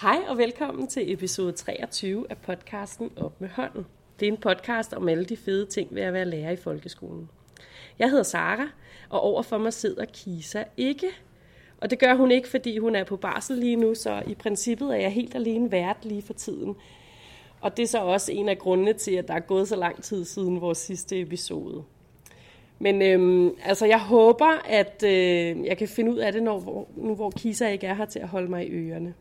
Hej og velkommen til episode 23 af podcasten Op med hånden. Det er en podcast om alle de fede ting ved at være lærer i folkeskolen. Jeg hedder Sara, og overfor mig sidder Kisa ikke. Og det gør hun ikke, fordi hun er på barsel lige nu, så i princippet er jeg helt alene vært lige for tiden. Og det er så også en af grundene til, at der er gået så lang tid siden vores sidste episode. Men øhm, altså, jeg håber, at øh, jeg kan finde ud af det, når, hvor, nu hvor Kisa ikke er her til at holde mig i ørerne.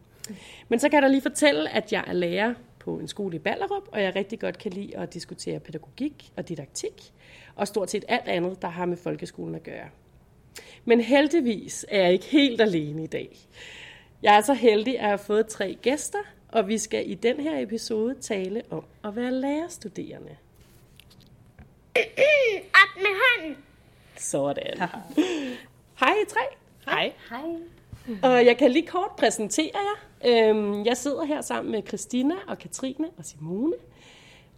Men så kan jeg da lige fortælle, at jeg er lærer på en skole i Ballerup, og jeg rigtig godt kan lide at diskutere pædagogik og didaktik, og stort set alt andet, der har med folkeskolen at gøre. Men heldigvis er jeg ikke helt alene i dag. Jeg er så heldig at have fået tre gæster, og vi skal i den her episode tale om at være lærerstuderende. Op med hånden. Sådan. Hej tre. Hej. Hej. Og jeg kan lige kort præsentere jer. Øhm, Jeg sidder her sammen med Christina og Katrine og Simone.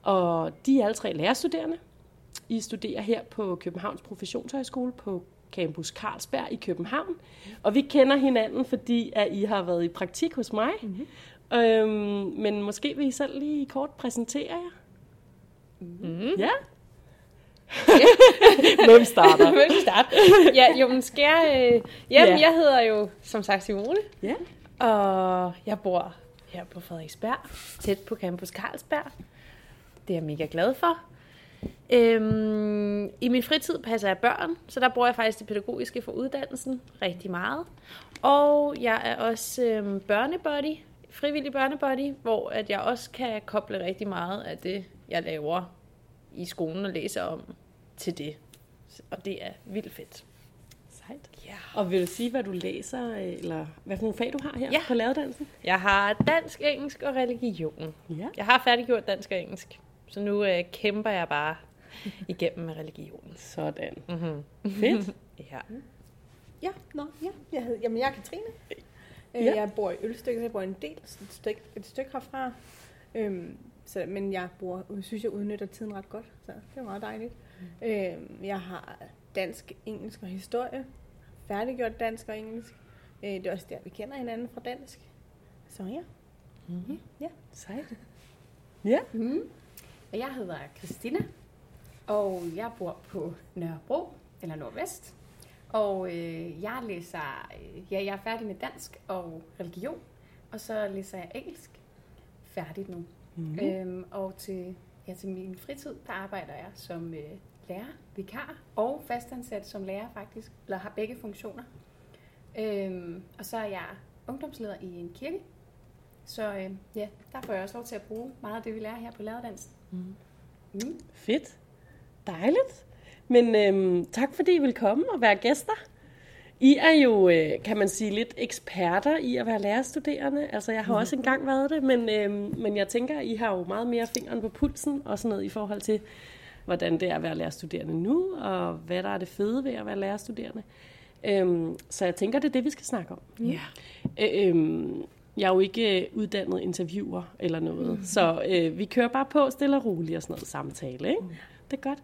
Og de er alle tre lærerstuderende. I studerer her på Københavns Professionshøjskole på Campus Carlsberg i København. Og vi kender hinanden, fordi at I har været i praktik hos mig. Mm-hmm. Øhm, men måske vil I selv lige kort præsentere jer. Mm-hmm. Ja? Hvem starter? Vil du starte? Ja, jo, men skal jeg... Øh, jamen, Ja. jeg hedder jo, som sagt, Simone, Ja. og jeg bor her på Frederiksberg, tæt på Campus Carlsberg. Det er jeg mega glad for. Øhm, I min fritid passer jeg børn, så der bruger jeg faktisk det pædagogiske for uddannelsen rigtig meget. Og jeg er også øhm, børnebody, frivillig børnebody, hvor at jeg også kan koble rigtig meget af det, jeg laver i skolen og læser om til det. Og det er vildt fedt. Sejt. Ja. Og vil du sige, hvad du læser, eller hvad for nogle fag du har her Ja. på læreruddannelsen? Jeg har dansk, engelsk og religion. Ja. Jeg har færdiggjort dansk og engelsk, så nu øh, kæmper jeg bare igennem med religionen. Sådan. Mm-hmm. Fedt. Ja. Ja, nå, ja. Jeg, hed, jamen, jeg er Katrine. Øh, Ja. Jeg bor i Ølstykke, så jeg bor en del, et stykke, et stykke herfra. Øhm, så, men jeg bor, synes, jeg udnytter tiden ret godt, så det er meget dejligt. Mm. Øhm, jeg har dansk, engelsk og historie. Færdiggjort dansk og engelsk. Øh, det er også der, vi kender hinanden fra dansk. Så ja. Mm-hmm. Ja. Sejt. Ja. Mm. Og jeg hedder Christina, og jeg bor på Nørrebro, eller Nordvest. Og øh, jeg læser, øh, ja, jeg er færdig med dansk og religion, og så læser jeg engelsk. Færdigt nu. Mm-hmm. Øhm, og til, ja, til min fritid, der arbejder jeg som øh, lærer, vikar og fastansat som lærer faktisk, eller har begge funktioner. Øhm, og så er jeg ungdomsleder i en kirke. Så øh, ja, der får jeg også lov til at bruge meget af det, vi lærer her på læreruddannelsen. Mm. Fedt. Dejligt. Men øhm, tak fordi I vil komme og være gæster. I er jo, øh, kan man sige, lidt eksperter i at være lærerstuderende. Altså, jeg har også engang været det, men, øhm, men jeg tænker, I har jo meget mere fingeren på pulsen og sådan noget i forhold til, hvordan det er at være lærerstuderende nu, og hvad der er det fede ved at være lærerstuderende. Øhm, så jeg tænker, det er det, vi skal snakke om. Ja. Øh, øhm, jeg er jo ikke øh, uddannet interviewer eller noget, mm. så øh, vi kører bare på stille og roligt og sådan noget samtale. Ikke? Det er godt.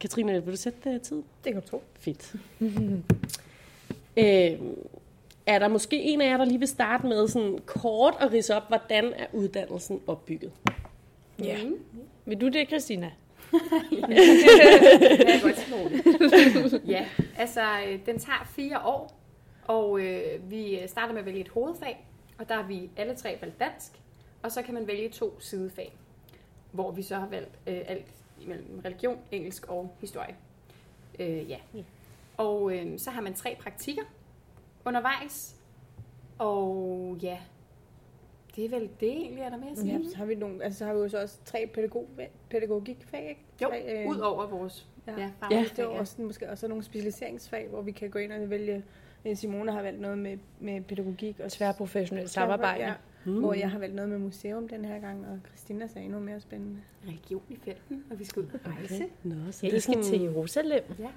Katrine, vil du sætte uh, tid? Det kan du tro. Fedt. øh, er der måske en af jer, der lige vil starte med sådan kort at rise op, hvordan er uddannelsen opbygget? ja. Vil du det, Christina? Det er godt ja, altså øh, den tager fire år, og øh, vi starter med at vælge et hovedfag, og der har vi alle tre valgt dansk, og så kan man vælge to sidefag, hvor vi så har valgt øh, alt imellem religion, engelsk og historie. Øh, ja. Og øh, så har man tre praktikker undervejs, og ja, det er vel det egentlig, er der mere at sige? Ja, så har vi nogle, altså så har vi jo så også tre pædagog, pædagogikfag, ikke? Jo, Tre, øh, ud over vores Ja. ja, Ja. Det er også, måske også nogle specialiseringsfag, hvor vi kan gå ind og vælge. øh, Simone har valgt noget med, med pædagogik og Tværprofessionelt samarbejde. Ja, Mm. Hvor jeg har valgt noget med museum den her gang, og Christina sagde endnu mere spændende. Religion i felten, og vi skal ud på rejse. Nå, så Ja, det I skal sådan, til Jerusalem. Ja.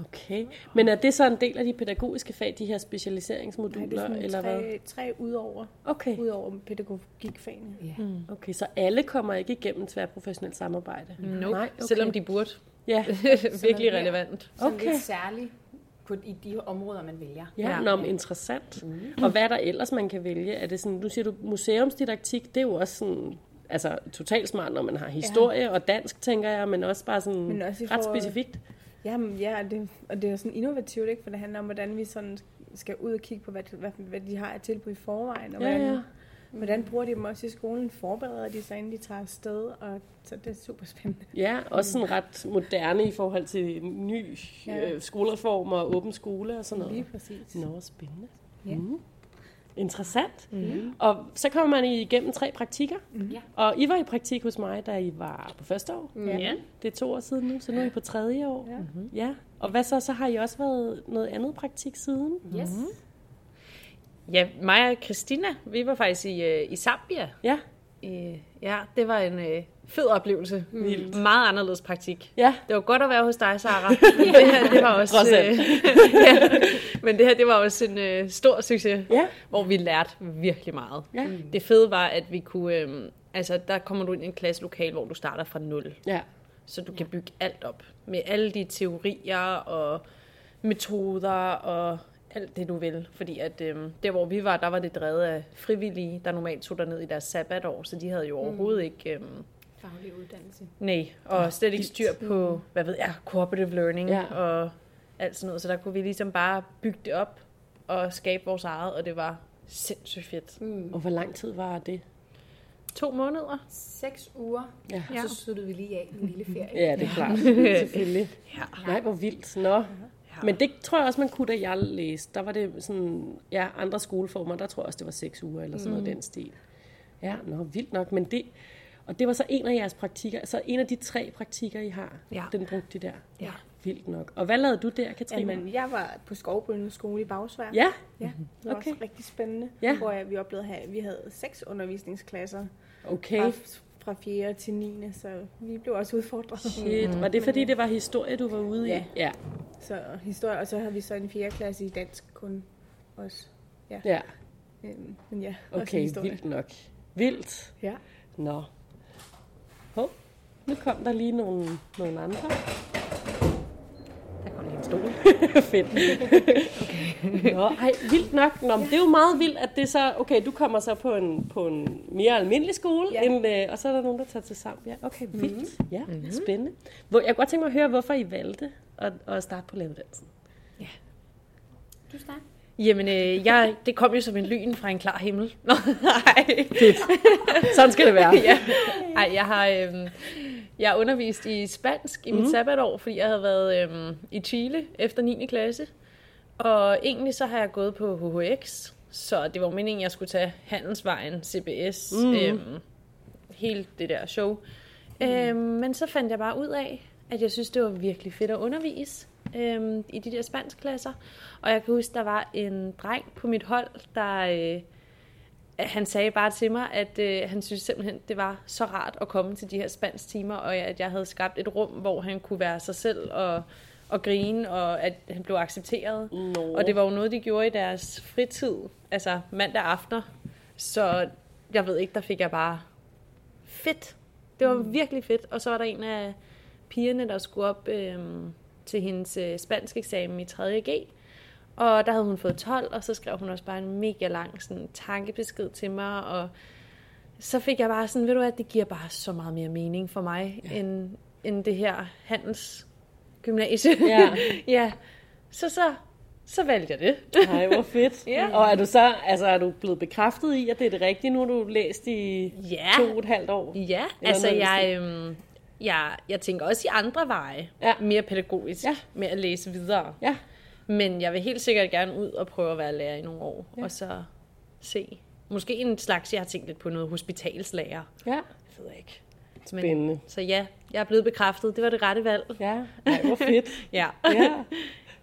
Okay. Men er det så en del af de pædagogiske fag, de her Nej, specialiseringsmoduler, det er sådan eller hvad? tre, tre udover, Okay. udover pædagogikfagene. Ja. Mm. Okay, så alle kommer ikke igennem tværprofessionelt samarbejde? Nope. Nej, okay. Selvom de burde. Ja, Virkelig relevant. Sådan Okay. lidt særlig på, i de områder, man vælger. Ja, Ja. Nå, men interessant. Mm. Og hvad er der ellers, man kan vælge? Er det sådan, nu siger du museumsdidaktik, det er jo også sådan, altså totalt smart, når man har historie ja. og dansk, tænker jeg, men også bare sådan Men også ret specifikt. Jamen, ja, og det, og det er sådan innovativt, ikke? For det handler om, hvordan vi sådan skal ud og kigge på, hvad, hvad, hvad de har af tilbud i forvejen, og Ja, hvordan, ja. hvordan bruger de dem også i skolen, forbereder de sig, inden de tager afsted, og så det er super spændende. Ja, også sådan ret moderne i forhold til ny Ja. øh, skolereform og åben skole og sådan Lige noget. præcis. Nå, spændende. Ja. Mm. Interessant. Mm. Og så kommer man igennem tre praktikker. Mm. Og I var i praktik hos mig, da I var på første år. Ja. Ja. Det er to år siden nu, så nu er I på tredje år. Ja. Mm-hmm. ja. Og hvad så? Så har I også været noget andet praktik siden? Yes. Ja, mig og Christina, vi var faktisk i, øh, i Zambia. Ja. Øh, ja, det var en øh, fed oplevelse. Vildt. Meget anderledes praktik. Ja. Det var godt at være hos dig, Sara. Men det her, det var også... Øh, ja, men det her, det var også en øh, stor succes, Ja. hvor vi lærte virkelig meget. Ja. Det fede var, at vi kunne... Øh, altså, der kommer du ind i en klasselokal, hvor du starter fra nul. Ja. Så du kan bygge alt op. Med alle de teorier og metoder og alt det, du vil. Fordi at øhm, der, hvor vi var, der var det drevet af frivillige, der normalt tog ned i deres sabbatår, så de havde jo overhovedet ikke... Øhm, Faglig uddannelse. nej, og slet ikke styr på, hvad ved jeg, cooperative learning Ja. og alt sådan noget. Så der kunne vi ligesom bare bygge det op og skabe vores eget, og det var sindssygt fedt. Mm. Og hvor lang tid var det? To måneder. Seks uger, Ja. ja. så sluttede vi lige af en lille ferie. Ja, det er klart. Selvfølgelig. Ja. Nej, hvor vildt. Nå. Men det tror jeg også, man kunne, da jeg læste. Der var det sådan, ja, andre skoleformer, der tror jeg også, det var seks uger eller sådan noget den stil. Ja, nå, vildt nok. Men det, og det var så en af jeres praktikker, så en af de tre praktikker, I har, Ja. den brugte I der. Ja. Vildt nok. Og hvad lavede du der, Katrine? Jamen, jeg var på Skovbønden skole i Bagsvær. ja, ja det var Okay. også rigtig spændende. Ja. Hvor jeg, vi oplevede, at vi havde seks undervisningsklasser okay. fra, fra 4. til 9. Så vi blev også udfordret. Shit. Var det fordi, det var historie, du var ude i? Ja. Ja. Så historie, og så har vi så en 4. klasse i dansk kun også. ja. Øhm, men ja, Okay, vildt nok. Vildt. Ja. Nå. Nu kom der lige nogle, nogle andre. Der kom lige en stol. Fedt. Okay. Nå, ej, vildt nok. Nå, men det er jo meget vildt, at det så... Okay, du kommer så på en, på en mere almindelig skole, Ja. end, øh, og så er der nogen, der tager til Zambia. Okay, vildt. Mm-hmm. Ja, mm-hmm. spændende. Hvor, jeg kunne godt tænke mig at høre, hvorfor I valgte at, at starte på lavedansen. Du starter. Jamen, øh, jeg, det kom jo som en lyn fra en klar himmel. Nå, nej. Sådan skal det være. ja. Ej, jeg har øhm, jeg har undervist i spansk i mit Mhm. sabbatår, fordi jeg havde været øhm, i Chile efter 9. klasse. Og egentlig så har jeg gået på HHX, så det var meningen, at jeg skulle tage Handelsvejen, CBS, Mhm. øhm, hele det der show. Øhm, men så fandt jeg bare ud af, at jeg synes, det var virkelig fedt at undervise øhm, i de der spanskklasser. Og jeg kan huske, der var en dreng på mit hold, der... Øh, han sagde bare til mig, at øh, han synes simpelthen, det var så rart at komme til de her spansk timer, og at jeg havde skabt et rum, hvor han kunne være sig selv og, og grine, og at han blev accepteret. Nå. Og det var jo noget, de gjorde i deres fritid, altså mandag aftener. Så jeg ved ikke, der fik jeg bare fedt. Det var mm. virkelig fedt. Og så var der en af pigerne, der skulle op øhm, til hendes øh, spansk eksamen i 3.G. Og der havde hun fået 12, og så skrev hun også bare en mega lang sådan, tankebesked til mig. Og så fik jeg bare sådan, ved du hvad, det giver bare så meget mere mening for mig, ja. end, end det her handelsgymnasie. Ja. ja. Så, så, så valgte jeg det. Nej, hvor fedt. Ja. Og er du så altså, er du blevet bekræftet i, at det er det rigtige? Nu har du læst i Ja. to og et halvt år. Ja, altså noget jeg, øhm, jeg, jeg tænker også i andre veje, Ja. mere pædagogisk, Ja. med at læse videre. Ja. Men jeg vil helt sikkert gerne ud og prøve at være lærer i nogle år, Ja. og så se. Måske en slags, jeg har tænkt lidt på noget hospitalslærer. Ja. Jeg ved ikke. Men, Spændende. så ja, jeg er blevet bekræftet. Det var det rette valg. Ja. Nej, hvor fedt. Ja. ja.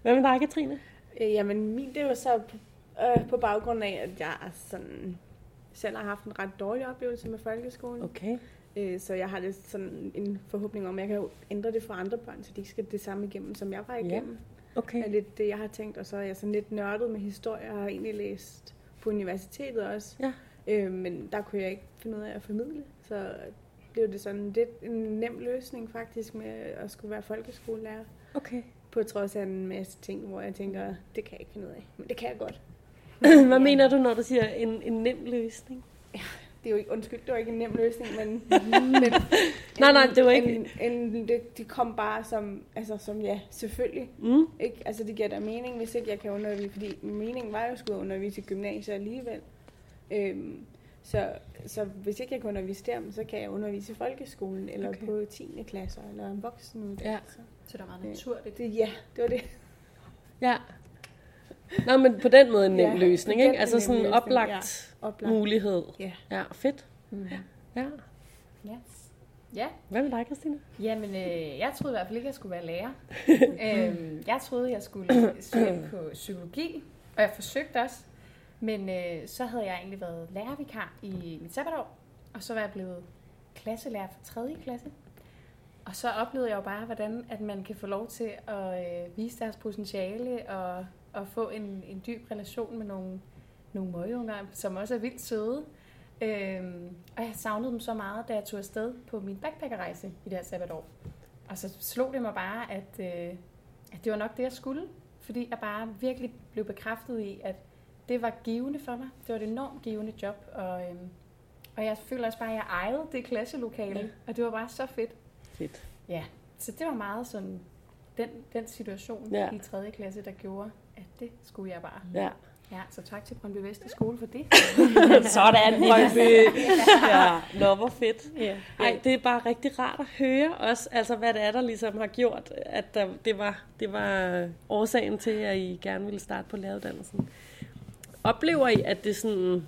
Hvad med dig, Katrine? Øh, jamen, min, det var så på, øh, på baggrund af, at jeg er sådan, selv har haft en ret dårlig oplevelse med folkeskolen. Okay. Øh, så jeg har det sådan en forhåbning om, at jeg kan ændre det for andre børn, så de ikke skal det samme igennem, som jeg var igennem. Okay. er lidt det, jeg har tænkt. Og så er jeg sådan lidt nørdet med historie. Jeg har egentlig læst på universitetet også. Ja. Øh, men der kunne jeg ikke finde ud af at formidle. Så blev det sådan lidt en nem løsning faktisk med at skulle være folkeskolelærer. Okay. På trods af en masse ting, hvor jeg tænker, det kan jeg ikke finde ud af. Men det kan jeg godt. Hvad mener du, når du siger en, en nem løsning? Det er jo ikke, undskyld, det var ikke en nem løsning, men... men Nej, nej, det var ikke- En, en, det, det kom bare som, altså som ja, selvfølgelig. Mm. Ikke? Altså det giver da mening, hvis ikke jeg kan undervise, fordi meningen var jo at skulle undervise i gymnasiet alligevel. Øhm, så, så hvis ikke jeg kan undervise der, så kan jeg undervise i folkeskolen, eller Okay. på 10. klasser, eller en voksenuddannelse. Så det er meget naturligt. Det, ja, det var det. Ja. Nå, men på den måde en nem Ja, løsning, ikke? Altså sådan en oplagt Oplagt. mulighed. Ja. Ja, fedt. Mm. Ja. Yes. Ja, Hvad med dig, Christina? jamen øh, jeg troede i hvert fald ikke, at jeg skulle være lærer. øhm, jeg troede, jeg skulle søge ind på psykologi, og jeg forsøgte også. Men øh, så havde jeg egentlig været lærervikar i mit sabbatår, og så var jeg blevet klasselærer for 3. klasse. Og så oplevede jeg jo bare, hvordan at man kan få lov til at øh, vise deres potentiale og, og få en, en dyb relation med nogle, nogle møgeunger, som også er vildt søde. Øhm, og jeg savnede dem så meget, da jeg tog afsted på min backpackerrejse i det her sabbatår. Og så slog det mig bare, at, øh, at det var nok det, jeg skulle. Fordi jeg bare virkelig blev bekræftet i, at det var givende for mig. Det var et enormt givende job. Og, øhm, og jeg føler også bare, at jeg ejede det klasselokale. Ja. Og det var bare så fedt. Fedt. Ja, så det var meget sådan den, den situation ja. i 3. klasse, der gjorde, at det skulle jeg bare. Ja. Ja, så tak til Brøndby Vest skole for det. Sådan, Brøndby. ja, nå, hvor fedt. Ja. Ej, det er bare rigtig rart at høre også, altså hvad det er, der ligesom har gjort, at der, det, var, det var årsagen til, at I gerne ville starte på læreruddannelsen. Oplever I, at det sådan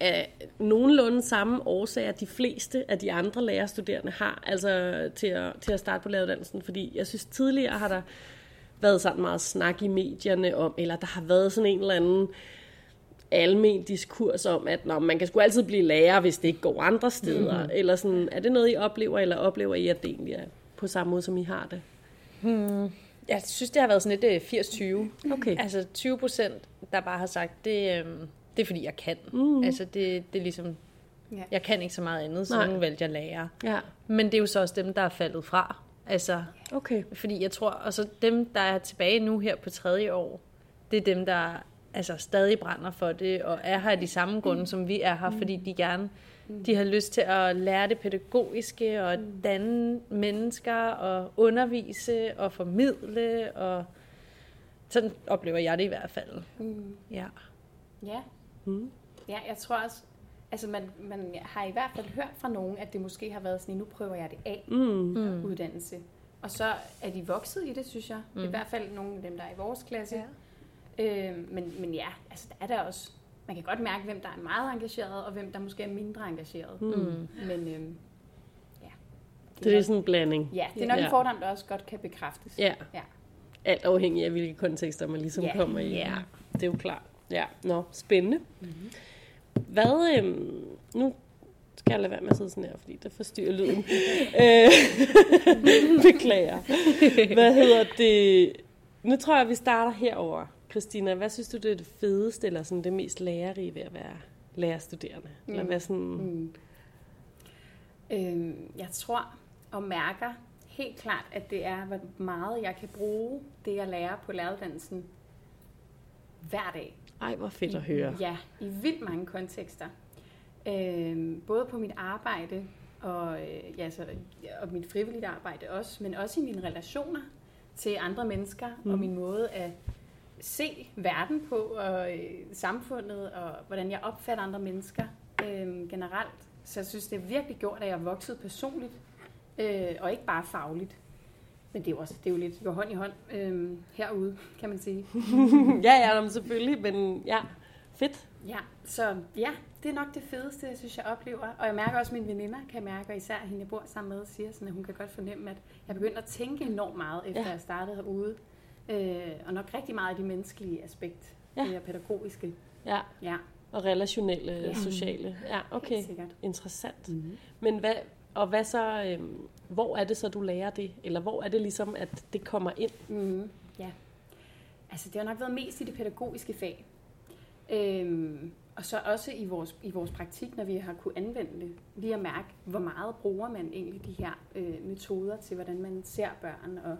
er nogenlunde samme årsager, de fleste af de andre lærerstuderende har, altså til at, til at starte på læreruddannelsen? Fordi jeg synes tidligere har der været sådan meget snak i medierne om, eller der har været sådan en eller anden almen diskurs om, at nå, man kan sgu altid blive lærer, hvis det ikke går andre steder. Mm-hmm. Eller sådan, er det noget, I oplever, eller oplever I, at det egentlig er på samme måde, som I har det? Jeg synes, det har været sådan lidt øh, 80-20. Okay. Altså 20 procent, der bare har sagt, det, øhm, det er fordi, jeg kan. Mm. Altså det, det er ligesom, Ja. jeg kan ikke så meget andet, så Nej. nu valgte jeg lærer. Ja, Men det er jo så også dem, der er faldet fra. Altså, okay. fordi jeg tror, og så dem, der er tilbage nu her på tredje år, det er dem, der altså, stadig brænder for det, og er her af de samme grunde, som vi er her, fordi de gerne de har lyst til at lære det pædagogiske, og danne mennesker, og undervise, og formidle, og sådan oplever jeg det i hvert fald. Mm. Ja. Ja. Mm. Ja, jeg tror også, altså man, man har i hvert fald hørt fra nogen, at det måske har været sådan, nu prøver jeg det af, Mm. mm. uddannelse. Og så er de vokset i det, synes jeg. Mm. I hvert fald nogle af dem, der er i vores klasse. Ja. Øh, men, men ja, altså der er der også, man kan godt mærke, hvem der er meget engageret, og hvem der måske er mindre engageret. Mm. Men øhm, ja. Det er nok, sådan en blanding. ja, det er nok Ja. en fordom, der også godt kan bekræftes. Ja. Ja. Alt afhængig af, hvilke kontekster man ligesom Ja. kommer i. Ja. Det er jo klart. Ja, nå, spændende. Mm-hmm. Hvad, øhm, nu skal jeg lade være med at sidde sådan her, fordi det forstyrrer lyden. Øh, Beklager. Hvad hedder det? Nu tror jeg, vi starter herover. Christina, hvad synes du, det er det fedeste, eller sådan det mest lærerige ved at være lærerstuderende? Mm. Eller hvad sådan... Mm. Øhm, jeg tror og mærker helt klart, at det er, hvor meget jeg kan bruge det, jeg lærer på læreruddannelsen hver dag. Ej, hvor fedt at høre. Ja, i vildt mange kontekster. Øhm, både på mit arbejde og, øh, ja, så, og mit frivillige arbejde også, men også i mine relationer til andre mennesker mm. og min måde at se verden på og øh, samfundet og hvordan jeg opfatter andre mennesker øh, generelt. Så jeg synes, det er virkelig gjort, at jeg er vokset personligt øh, og ikke bare fagligt. Men det er jo også det er jo lidt går hånd i hånd øh, herude, kan man sige. ja, ja, men selvfølgelig, men ja, fedt. Ja, så ja, det er nok det fedeste, jeg synes, jeg oplever. Og jeg mærker også, at mine veninder kan mærke, og især hende, jeg bor sammen med, siger sådan, at hun kan godt fornemme, at jeg begynder at tænke enormt meget, efter Ja. jeg startede herude. Øh, og nok rigtig meget af de menneskelige aspekt, Ja. det er pædagogiske. Ja, Ja, og relationelle, ja. Sociale. Ja, okay. Interessant. Mm-hmm. Men hvad, og hvad så, øhm, hvor er det så, du lærer det? Eller hvor er det ligesom, at det kommer ind? Mm, ja. Altså, det har nok været mest i det pædagogiske fag. Øhm, og så også i vores, i vores praktik, når vi har kunne anvende det. Lige at mærke, hvor meget bruger man egentlig de her øh, metoder til, hvordan man ser børn og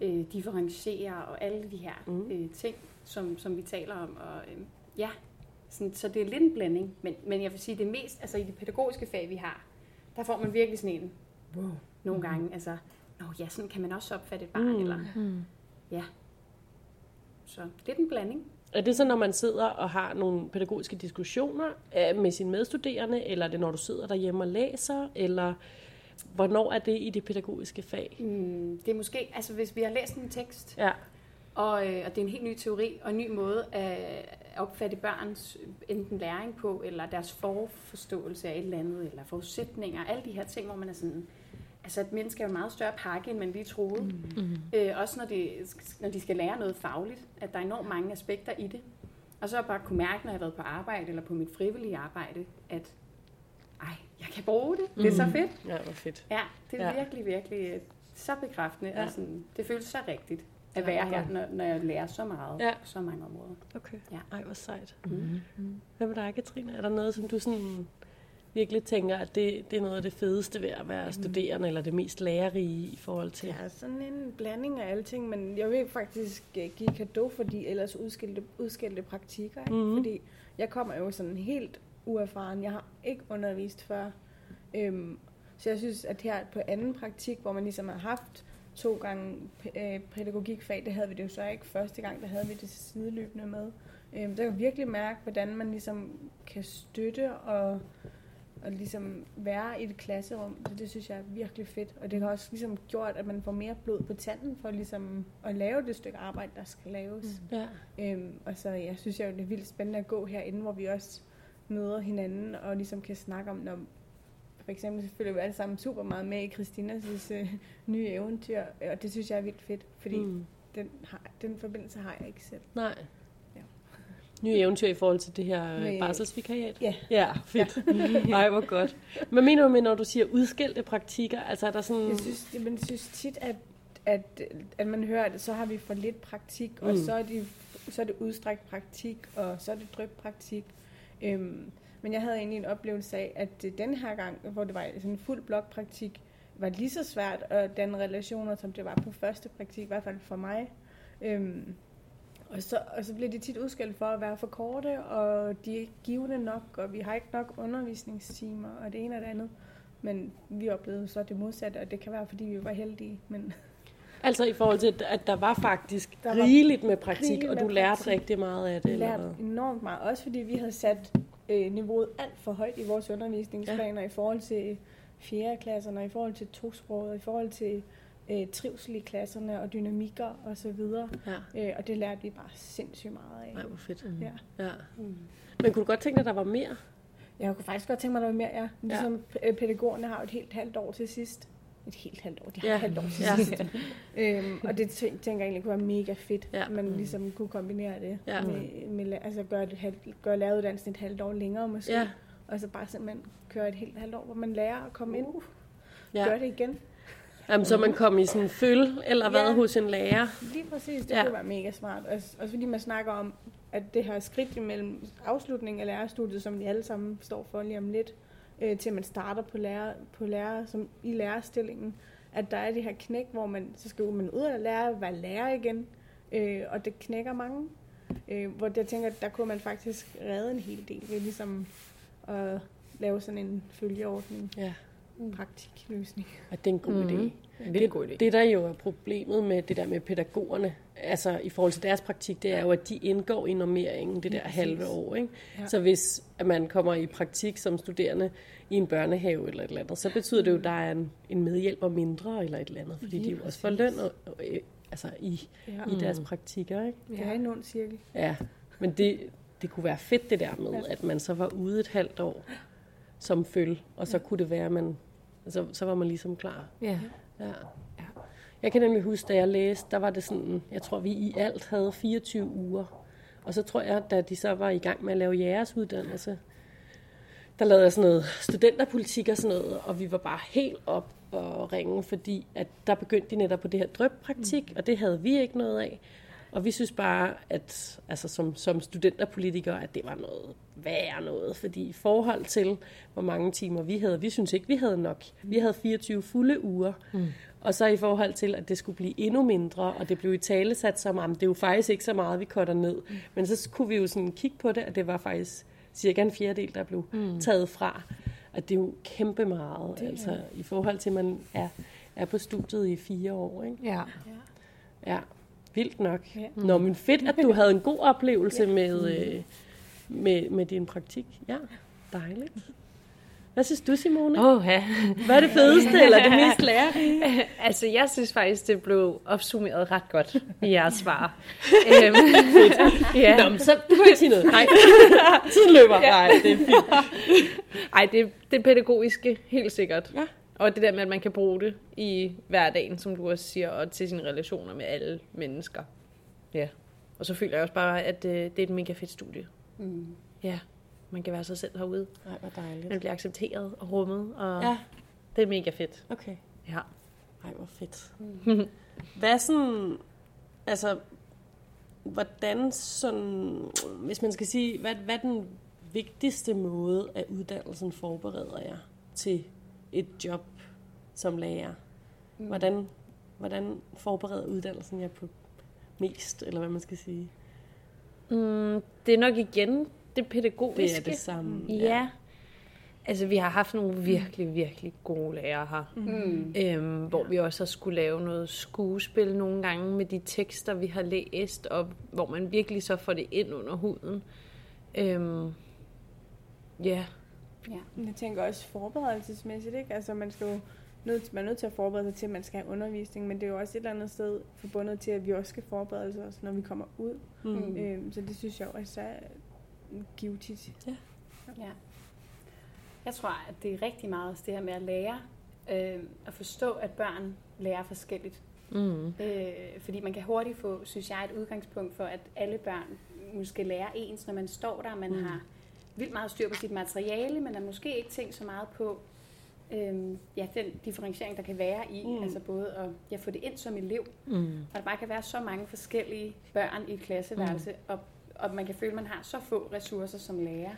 øh, differentiere og alle de her Mm. øh, ting, som, som vi taler om. Og, øh, ja, sådan, så det er lidt en blanding. Men, men jeg vil sige, det mest, altså i det pædagogiske fag, vi har, der får man virkelig sådan en, wow, nogle gange, altså, Nå ja, sådan kan man også opfatte et barn, Mm. mm. eller ja. Så det er en blanding. Er det så, når man sidder og har nogle pædagogiske diskussioner øh, med sine medstuderende, eller er det, når du sidder derhjemme og læser, eller hvornår er det i det pædagogiske fag? Mm, det er måske, altså hvis vi har læst en tekst, Ja, og, øh, og det er en helt ny teori og en ny måde at opfatte børns enten læring på, eller deres forforståelse af et eller andet, eller forudsætninger, alle de her ting, hvor man er sådan, altså et menneske er jo en meget større pakke, end man lige troede. Mm. Øh, også når de, når de skal lære noget fagligt, at der er enormt mange aspekter i det. Og så har jeg bare kunne mærke, når jeg har været på arbejde, eller på mit frivillige arbejde, at ej, jeg kan bruge det. Det er så fedt. ja hvor fedt. Ja, det er Ja. virkelig, virkelig øh, så bekræftende. Ja. Og sådan, det føles så rigtigt at Ja, være her, når, når jeg lærer så meget Ja. på så mange områder. Okay. Ja. Ej, hvor sejt. Mm. Hvad med dig, Katrine? Er der noget, som du sådan virkelig tænker, at det, det er noget af det fedeste ved at være studerende, eller det mest lærerige i forhold til? Ja, sådan en blanding af alting, men jeg vil faktisk øh, give kado for de ellers udskilte, udskilte praktikker, ikke? Mhm. fordi jeg kommer jo sådan helt uerfaren. Jeg har ikke undervist før. Øhm, så jeg synes, at her på anden praktik, hvor man ligesom har haft to gange øh, pædagogikfag, det havde vi det jo så ikke første gang, der havde vi det sideløbende med. Øhm, der kan jeg virkelig mærke, hvordan man ligesom kan støtte og, og ligesom være i et klasserum. Så det synes jeg er virkelig fedt. Og det har også ligesom gjort, at man får mere blod på tanden for ligesom at lave det stykke arbejde, der skal laves. Ja. Øhm, og så jeg synes jeg, jo, det er vildt spændende at gå herinde, hvor vi også møder hinanden og ligesom kan snakke om, når for eksempel følger vi alle sammen super meget med i Christinas øh, nye eventyr, og det synes jeg er vildt fedt, fordi mm. Den, har, den forbindelse har jeg ikke selv. Nej. Ja. Nye eventyr i forhold til det her med... barselsvikariat? Ja. Ja, fedt. Nej, hvor godt. Hvad mener du med, når du siger udskilte praktikker? Altså er der sådan... Jeg synes, jeg, men synes tit, at, at, at man hører, at så har vi for lidt praktik, mm. og Mm. så er, de, så er det udstrækt praktik, og så er det dryppraktik. Øhm, men jeg havde egentlig en oplevelse af, at øh, den her gang, hvor det var sådan en fuld blokpraktik, var lige så svært at danne relationer, som det var på første praktik, i hvert fald for mig. Øhm, og så, og så bliver de tit udskilt for at være for korte, og de er ikke givende nok, og vi har ikke nok undervisningstimer, og det ene og det andet. Men vi oplevede så det modsatte, og det kan være, fordi vi var heldige. Men Altså i forhold til, at der var faktisk Der var rigeligt med praktik, rigeligt og du lærte praktik. rigtig meget af det? Eller lærte hvad? enormt meget, også fordi vi havde sat øh, niveauet alt for højt i vores undervisningsplaner ja. i forhold til 4. klasserne, i forhold til tosproget, i forhold til øh, trivsel i klasserne og dynamikker og så videre. Ja. Øh, og det lærte vi bare sindssygt meget af. Nej, hvor fedt. Ja. Ja. Men kunne du godt tænke dig, at der var mere? Jeg kunne faktisk godt tænke mig noget mere, ja. Ligesom ja. pædagogerne har jo et helt halvt år til sidst. Et helt halvt år. De har Ja. et halvt år til Ja. sidst. øhm, og det tæ- tænker jeg egentlig kunne være mega fedt, Ja. at man ligesom kunne kombinere det. Ja. Med, med, altså gøre, det halv, gøre læreruddannelsen et halvt år længere måske. Ja. Og så bare simpelthen køre et helt halvt år, hvor man lærer at komme ind. Ja. Gør det igen. Jamen, så man kom i sådan en føl, eller hvad, Ja. hos en lærer? Lige præcis, det ja. kunne være mega smart. Også, også fordi man snakker om, at det her skridt imellem afslutningen af lærerstudiet, som vi alle sammen står for lige om lidt, øh, til man starter på lærer, på lærer, som, i lærerstillingen, at der er det her knæk, hvor man, så skal man ud og lære, være lærer igen, øh, og det knækker mange. Øh, hvor jeg tænker, at der kunne man faktisk redde en hel del ved ligesom at lave sådan en følgeordning, Ja, praktikløsning. at det er en god idé. Det er en god idé. Det, der jo er problemet med det der med pædagogerne, altså i forhold til deres praktik, det er jo, at de indgår i normeringen det der præcis. halve år. Ikke? Ja. Så hvis at man kommer i praktik som studerende i en børnehave eller et eller andet, så betyder det jo, at der er en, en medhjælper mindre eller et eller andet, fordi Lige de jo også får løn og, og, øh, altså i, Ja. i deres praktikker. Ikke? Det er en ond cirkel. Ja, men det, det kunne være fedt det der med, Ja. at man så var ude et halvt år som føl, og så kunne det være, at man, altså, så var man ligesom klar. Ja. Ja. Jeg kan nemlig huske, da jeg læste, der var det sådan, jeg tror, vi i alt havde 24 uger. Og så tror jeg, da de så var i gang med at lave jeres uddannelse, der lavede jeg sådan noget studenterpolitik og sådan noget, og vi var bare helt op og ringe, fordi at der begyndte de netop på det her drøbpraktik, og det havde vi ikke noget af. Og vi synes bare, at altså som, som studenterpolitikere, at det var noget værre noget, fordi i forhold til, hvor mange timer vi havde, vi synes ikke, vi havde nok. Vi havde 24 fulde uger, mm. Og så i forhold til, at det skulle blive endnu mindre, og det blev i tale sat som, at det er jo faktisk ikke så meget, vi cutter ned. Mm. Men så kunne vi jo sådan kigge på det, og det var faktisk cirka en fjerdedel, der blev mm. taget fra. Og det er jo kæmpe meget, det, altså i forhold til, at man er, er på studiet i fire år. Ikke? Ja. Ja, vildt nok. Ja. Nå, men fedt, at du havde en god oplevelse ja. med, øh, med, med din praktik. Ja, dejligt. Hvad synes du, Simone? Åh, ja. Hvad er det fedeste, eller det mest lærerige? altså, jeg synes faktisk, det blev opsummeret ret godt i jeres svar. øhm, ja. Nå, men så, du kan ikke sige noget. Nej, tiden løber. Ja. Nej, det er fint. Ej, det, det er pædagogiske, helt sikkert. Ja. Og det der med, at man kan bruge det i hverdagen, som du også siger, og til sine relationer med alle mennesker. Ja. Og så føler jeg også bare, at øh, det er et mega fedt studie. Mm. Ja. Man kan være sig selv herude. Nej, hvor dejligt. Man bliver accepteret og rummet, og Ja, det er mega fedt. okay. Ja. Ej, hvor fedt. Hvad sådan, altså, hvordan sådan, hvis man skal sige, hvad, hvad den vigtigste måde, at uddannelsen forbereder jer til et job som lærer? Hvordan, hvordan forbereder uddannelsen jer på mest, eller hvad man skal sige? Mm, det er nok igen det pædagogiske. Det er det samme. Ja. Altså, vi har haft nogle virkelig, virkelig gode lærere her. Mm. Øhm, hvor vi også har skulle lave noget skuespil nogle gange med de tekster, vi har læst, og hvor man virkelig så får det ind under huden. Øhm, ja. Ja. Jeg tænker også forberedelsesmæssigt, ikke? Altså man skal jo nødt, man er nødt til at forberede sig til, at man skal have undervisning, men det er jo også et eller andet sted forbundet til, at vi også skal forberede os, når vi kommer ud. Mm. Øhm, så det synes jeg også er givetigt. Ja. Jeg tror, at det er rigtig meget også det her med at lære, øh, at forstå, at børn lærer forskelligt. Mm. Øh, fordi man kan hurtigt få, synes jeg, et udgangspunkt for, at alle børn måske lærer ens, når man står der, man mm. har vildt meget styr på sit materiale, men er måske ikke tænkt så meget på øh, ja, den differentiering, der kan være i, Mm. altså både at ja, få det ind som elev, Mm. og der bare kan være så mange forskellige børn i et klasseværelse, mm. og, og man kan føle, at man har så få ressourcer som lærer.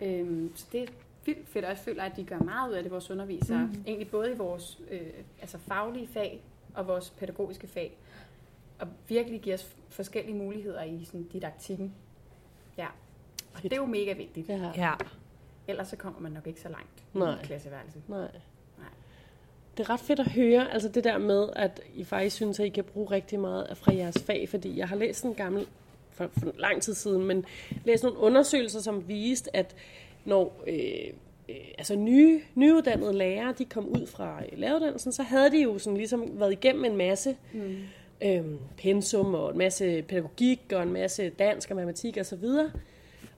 Øhm, så det er vildt fedt, og jeg føler, at de gør meget ud af det, vores undervisere. Mm. Egentlig både i vores øh, altså faglige fag og vores pædagogiske fag. Og virkelig giver os forskellige muligheder i sådan, didaktikken. Ja. Og det er jo mega vigtigt. Ja. Ja. Ellers så kommer man nok ikke så langt Nej. i et klasseværelse. Nej. Nej. Det er ret fedt at høre, altså det der med, at I faktisk synes, at I kan bruge rigtig meget af fra jeres fag, fordi jeg har læst en gammel, for, for lang tid siden, men læst nogle undersøgelser, som viste, at når øh, øh, altså nye, nyuddannede lærere, de kom ud fra øh, læreruddannelsen, så havde de jo sådan ligesom været igennem en masse Mm. øhm, pensum og en masse pædagogik og en masse dansk og matematik osv. Og,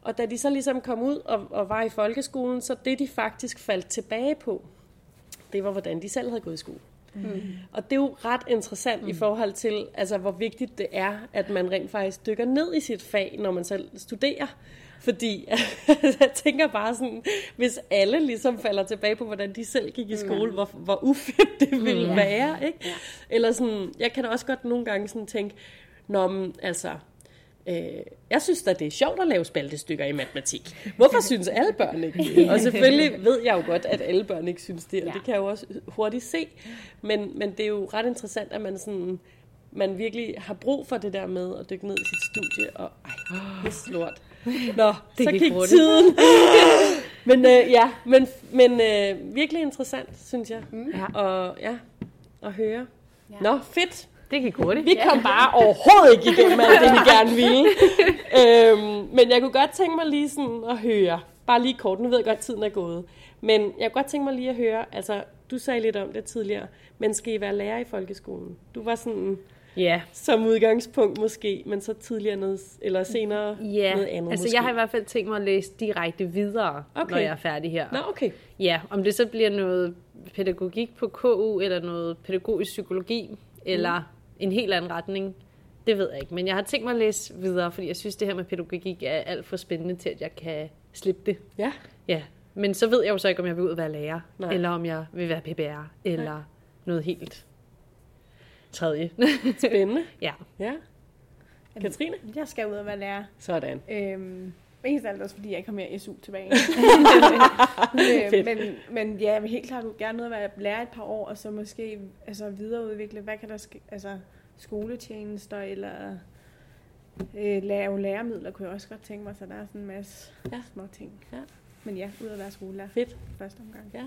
og da de så ligesom kom ud og, og var i folkeskolen, så det de faktisk faldt tilbage på, det var hvordan de selv havde gået i skole. Mm. Og det er jo ret interessant mm. i forhold til, altså, hvor vigtigt det er, at man rent faktisk dykker ned i sit fag, når man selv studerer. Fordi jeg tænker bare sådan, hvis alle ligesom falder tilbage på, hvordan de selv gik i skole, hvor, hvor ufedt det ville Ja. være. Ikke? Eller sådan, jeg kan da også godt nogle gange sådan tænke, Nå, men, altså, øh, jeg synes da, det er sjovt at lave spaltestykker i matematik. Hvorfor synes alle børn ikke det? Og selvfølgelig ved jeg jo godt, at alle børn ikke synes det, og Ja. det kan jeg jo også hurtigt se. Men, men det er jo ret interessant, at man sådan man virkelig har brug for det der med at dykke ned i sit studie, og ej, pis lort. Nå, Det så gik hurtigt. tiden. men øh, ja, men, men øh, virkelig interessant, synes jeg. Mm. Og ja, at høre. Ja. Nå, fedt. Det gik hurtigt. Vi kom bare overhovedet ikke igennem alt det, vi gerne ville. øhm, men jeg kunne godt tænke mig lige sådan at høre, bare lige kort, nu ved jeg godt, at tiden er gået, men jeg kunne godt tænke mig lige at høre, altså, du sagde lidt om det tidligere, men skal I være lærer i folkeskolen? Du var sådan, Ja. som udgangspunkt måske, men så tidligere noget, eller senere Ja, noget andet altså måske. jeg har i hvert fald tænkt mig at læse direkte videre, Okay. når jeg er færdig her. Nå, okay. Ja, om det så bliver noget pædagogik på KU, eller noget pædagogisk psykologi, eller en helt anden retning, det ved jeg ikke. Men jeg har tænkt mig at læse videre, fordi jeg synes, det her med pædagogik er alt for spændende til, at jeg kan slippe det. Ja, Ja, men så ved jeg jo så ikke, om jeg vil ud og være lærer, Nej. eller om jeg vil være PBR, eller Nej. noget helt tredje. spændende. ja. Ja. Katrine? Jeg skal ud og være lærer. Sådan. Øhm, Mest alt også, fordi jeg ikke har mere SU tilbage. øh, men, men ja, jeg vil helt klart gerne ud at være lærer et par år, og så måske altså, videreudvikle, hvad kan der ske, altså skoletjenester, eller øh, lave læremidler, kunne jeg også godt tænke mig, så der er sådan en masse Ja. små ting. Ja. Men ja, ud at være skolelærer Fedt. første omgang. Ja.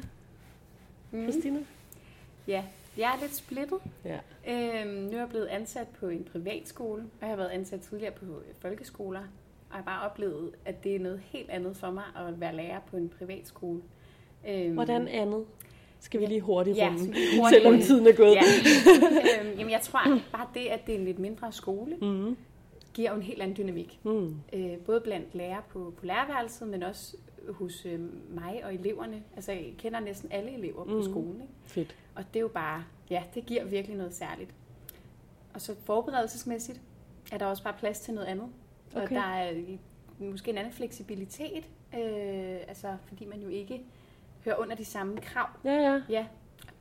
Mm. Christina? Ja, jeg er lidt splittet. Ja. Øhm, nu er jeg blevet ansat på en privatskole, og jeg har været ansat tidligere på folkeskoler. Og jeg har bare oplevet, at det er noget helt andet for mig at være lærer på en privatskole. Øhm, Hvordan andet? Skal vi lige hurtigt Ja, runde, hurtigt selvom tiden er gået. Ja. øhm, jamen, jeg tror bare det, at det er en lidt mindre skole, Mm. giver jo en helt anden dynamik. Mm. Øh, både blandt lærere på, på lærerværelset, men også hos øh, mig og eleverne. Altså, jeg kender næsten alle elever på Mhm. skolen. Ikke? Fedt. Og det er jo bare, ja, det giver virkelig noget særligt. Og så forberedelsesmæssigt er der også bare plads til noget andet. Og Okay. der er måske en anden fleksibilitet, øh, altså fordi man jo ikke hører under de samme krav. Ja, ja. Ja,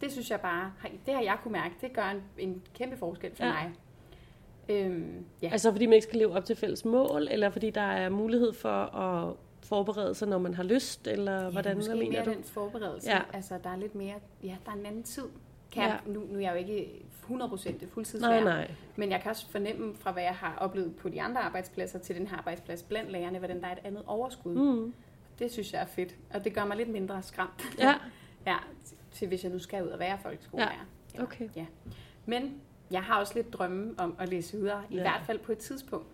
det synes jeg bare, det har jeg kunne mærke, det gør en, en kæmpe forskel for Ja. mig. Øhm, ja. Altså fordi man ikke skal leve op til fælles mål, eller fordi der er mulighed for at forberede sig, når man har lyst, eller hvordan måske hvad mener mere du? den forberedelse. Ja. Altså, der er lidt mere, ja, der er en anden tid. Kan jeg, nu, nu er jeg jo ikke 100% Nej, fuldtidslærer, nej. men jeg kan også fornemme fra, hvad jeg har oplevet på de andre arbejdspladser til den her arbejdsplads blandt lærerne, hvordan der er et andet overskud. Mm. Det synes jeg er fedt, og det gør mig lidt mindre skræmt. Ja, ja, til hvis jeg nu skal ud og være folkeskolelærer. Ja. okay. Ja. Men jeg har også lidt drømme om at læse videre, i Ja. hvert fald på et tidspunkt.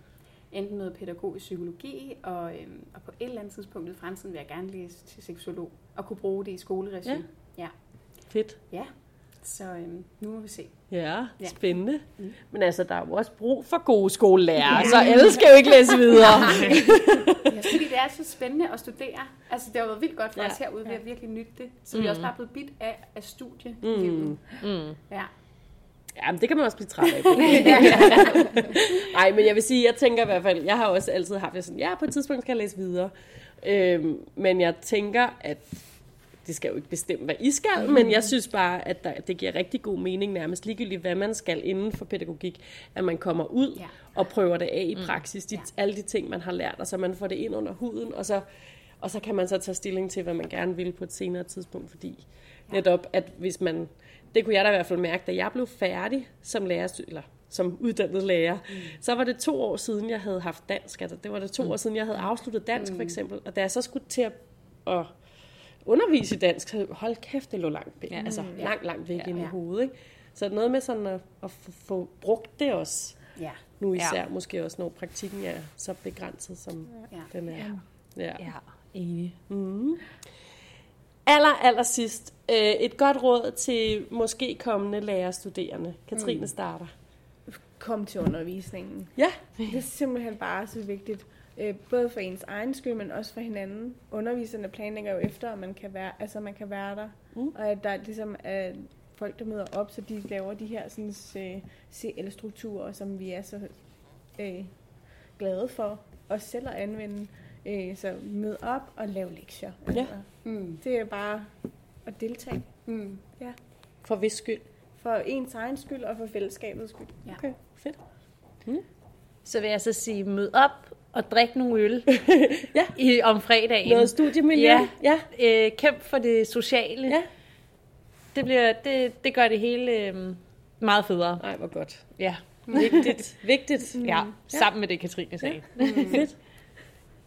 Enten noget pædagogisk psykologi, og, øhm, og på et eller andet tidspunkt i fremtiden vil jeg gerne læse til seksolog, og kunne bruge det i skoleregi. Ja. ja. Fedt. ja. Så øhm, nu må vi se. Ja, Ja. spændende. Men altså, der er jo også brug for gode skolelærere, så alle skal jo ikke læse videre. Jeg synes, det er så spændende at studere. Altså, det har været vildt godt for Ja. ja. os herude. Vi har virkelig nydt det. Så vi er også bare blevet bidt af, af studie. Mm. Mm. Ja. Ja, men det kan man også blive træt af. Nej, men jeg vil sige, jeg tænker i hvert fald, jeg har også altid haft det sådan, ja, på et tidspunkt skal jeg læse videre. Øhm, men jeg tænker, at det skal jo ikke bestemme, hvad I skal, men jeg synes bare, at der, det giver rigtig god mening, nærmest ligegyldigt, hvad man skal inden for pædagogik, at man kommer ud Ja. og prøver det af i praksis, de, Ja. alle de ting, man har lært, og så man får det ind under huden, og så, og så kan man så tage stilling til, hvad man gerne vil på et senere tidspunkt, fordi netop, at hvis man, det kunne jeg da i hvert fald mærke, da jeg blev færdig som lærer, eller som uddannet lærer, mm. så var det to år siden, jeg havde haft dansk. Altså, det var det to mm. år siden, jeg havde afsluttet dansk, mm. for eksempel. Og da jeg så skulle til at, at undervise i dansk, så hold kæft, det lå langt væk. Ja. Altså, langt, langt væk ja, ind i ja. hovedet. Ikke? Så noget med sådan at, at få, få brugt det også, Ja. nu især ja. måske også, når praktikken er så begrænset, som Ja. den er. Ja. Ja, enig. Mm. Aller, aller sidst, øh, et godt råd til måske kommende lærerstuderende. Katrine mm. starter. Kom til undervisningen. Ja. Det er simpelthen bare så vigtigt. Øh, både for ens egen skyld, men også for hinanden. Underviserne planlægger jo efter, at man kan være, altså man kan være der. Mm. Og at der er ligesom er folk, der møder op, så de laver de her sådan, øh, CL-strukturer, som vi er så øh, glade for os selv at anvende. Øh, så mød op og lav lektier. Altså, Mm. Det er bare at deltage. Mm. For hvis skyld. For ens egen skyld og for fællesskabets skyld. Ja. Okay, fedt. Så vil jeg så sige, mød op og drik nogle øl Ja. i, om fredagen. Noget studiemiljø. Ja. ja. Øh, kæmp for det sociale. Ja. Det, bliver, det, det gør det hele øh, meget federe. Ej, hvor godt. Ja. Vigtigt. Vigtigt. ja, sammen med det, Katrine sagde. Fedt.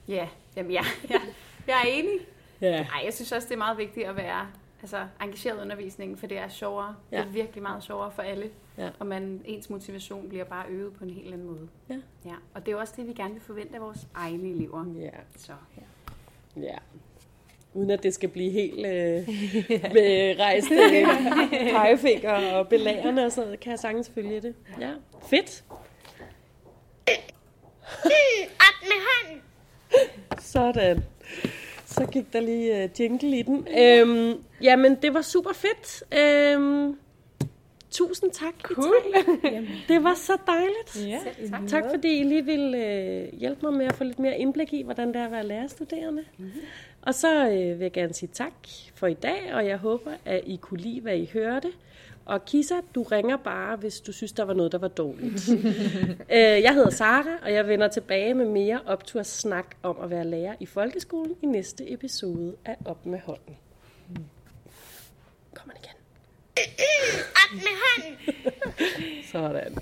Ja, jamen ja, ja. Jeg er enig. Ja. Nej, jeg synes også, det er meget vigtigt at være altså, engageret undervisningen, for det er sjovere. Ja. Ja. Det er virkelig meget sjovere for alle. Ja. Og man, ens motivation bliver bare øget på en helt anden måde. Ja. ja. Og det er jo også det, vi gerne vil forvente af vores egne elever. Ja. Så ja. Uden at det skal blive helt øh, med rejst øh, pegefinger og belærende og sådan noget, kan jeg sagtens følge det. Ja. Fedt. Op med hånden. Sådan. Så gik der lige uh, jingle i den. Øhm, jamen, det var super fedt. Øhm, tusind tak, cool. Det var så dejligt. Ja. tak. Tak fordi I lige ville øh, hjælpe mig med at få lidt mere indblik i, hvordan det er at være lærerstuderende. Mm-hmm. Og så øh, vil jeg gerne sige tak for i dag, og jeg håber, at I kunne lide, hvad I hørte. Og Kisa, du ringer bare, hvis du synes, der var noget, der var dårligt. øh, jeg hedder Sara, og jeg vender tilbage med mere opturssnak om at være lærer i folkeskolen i næste episode af Op med hånden. Kommer igen. Op med hånden. Sådan.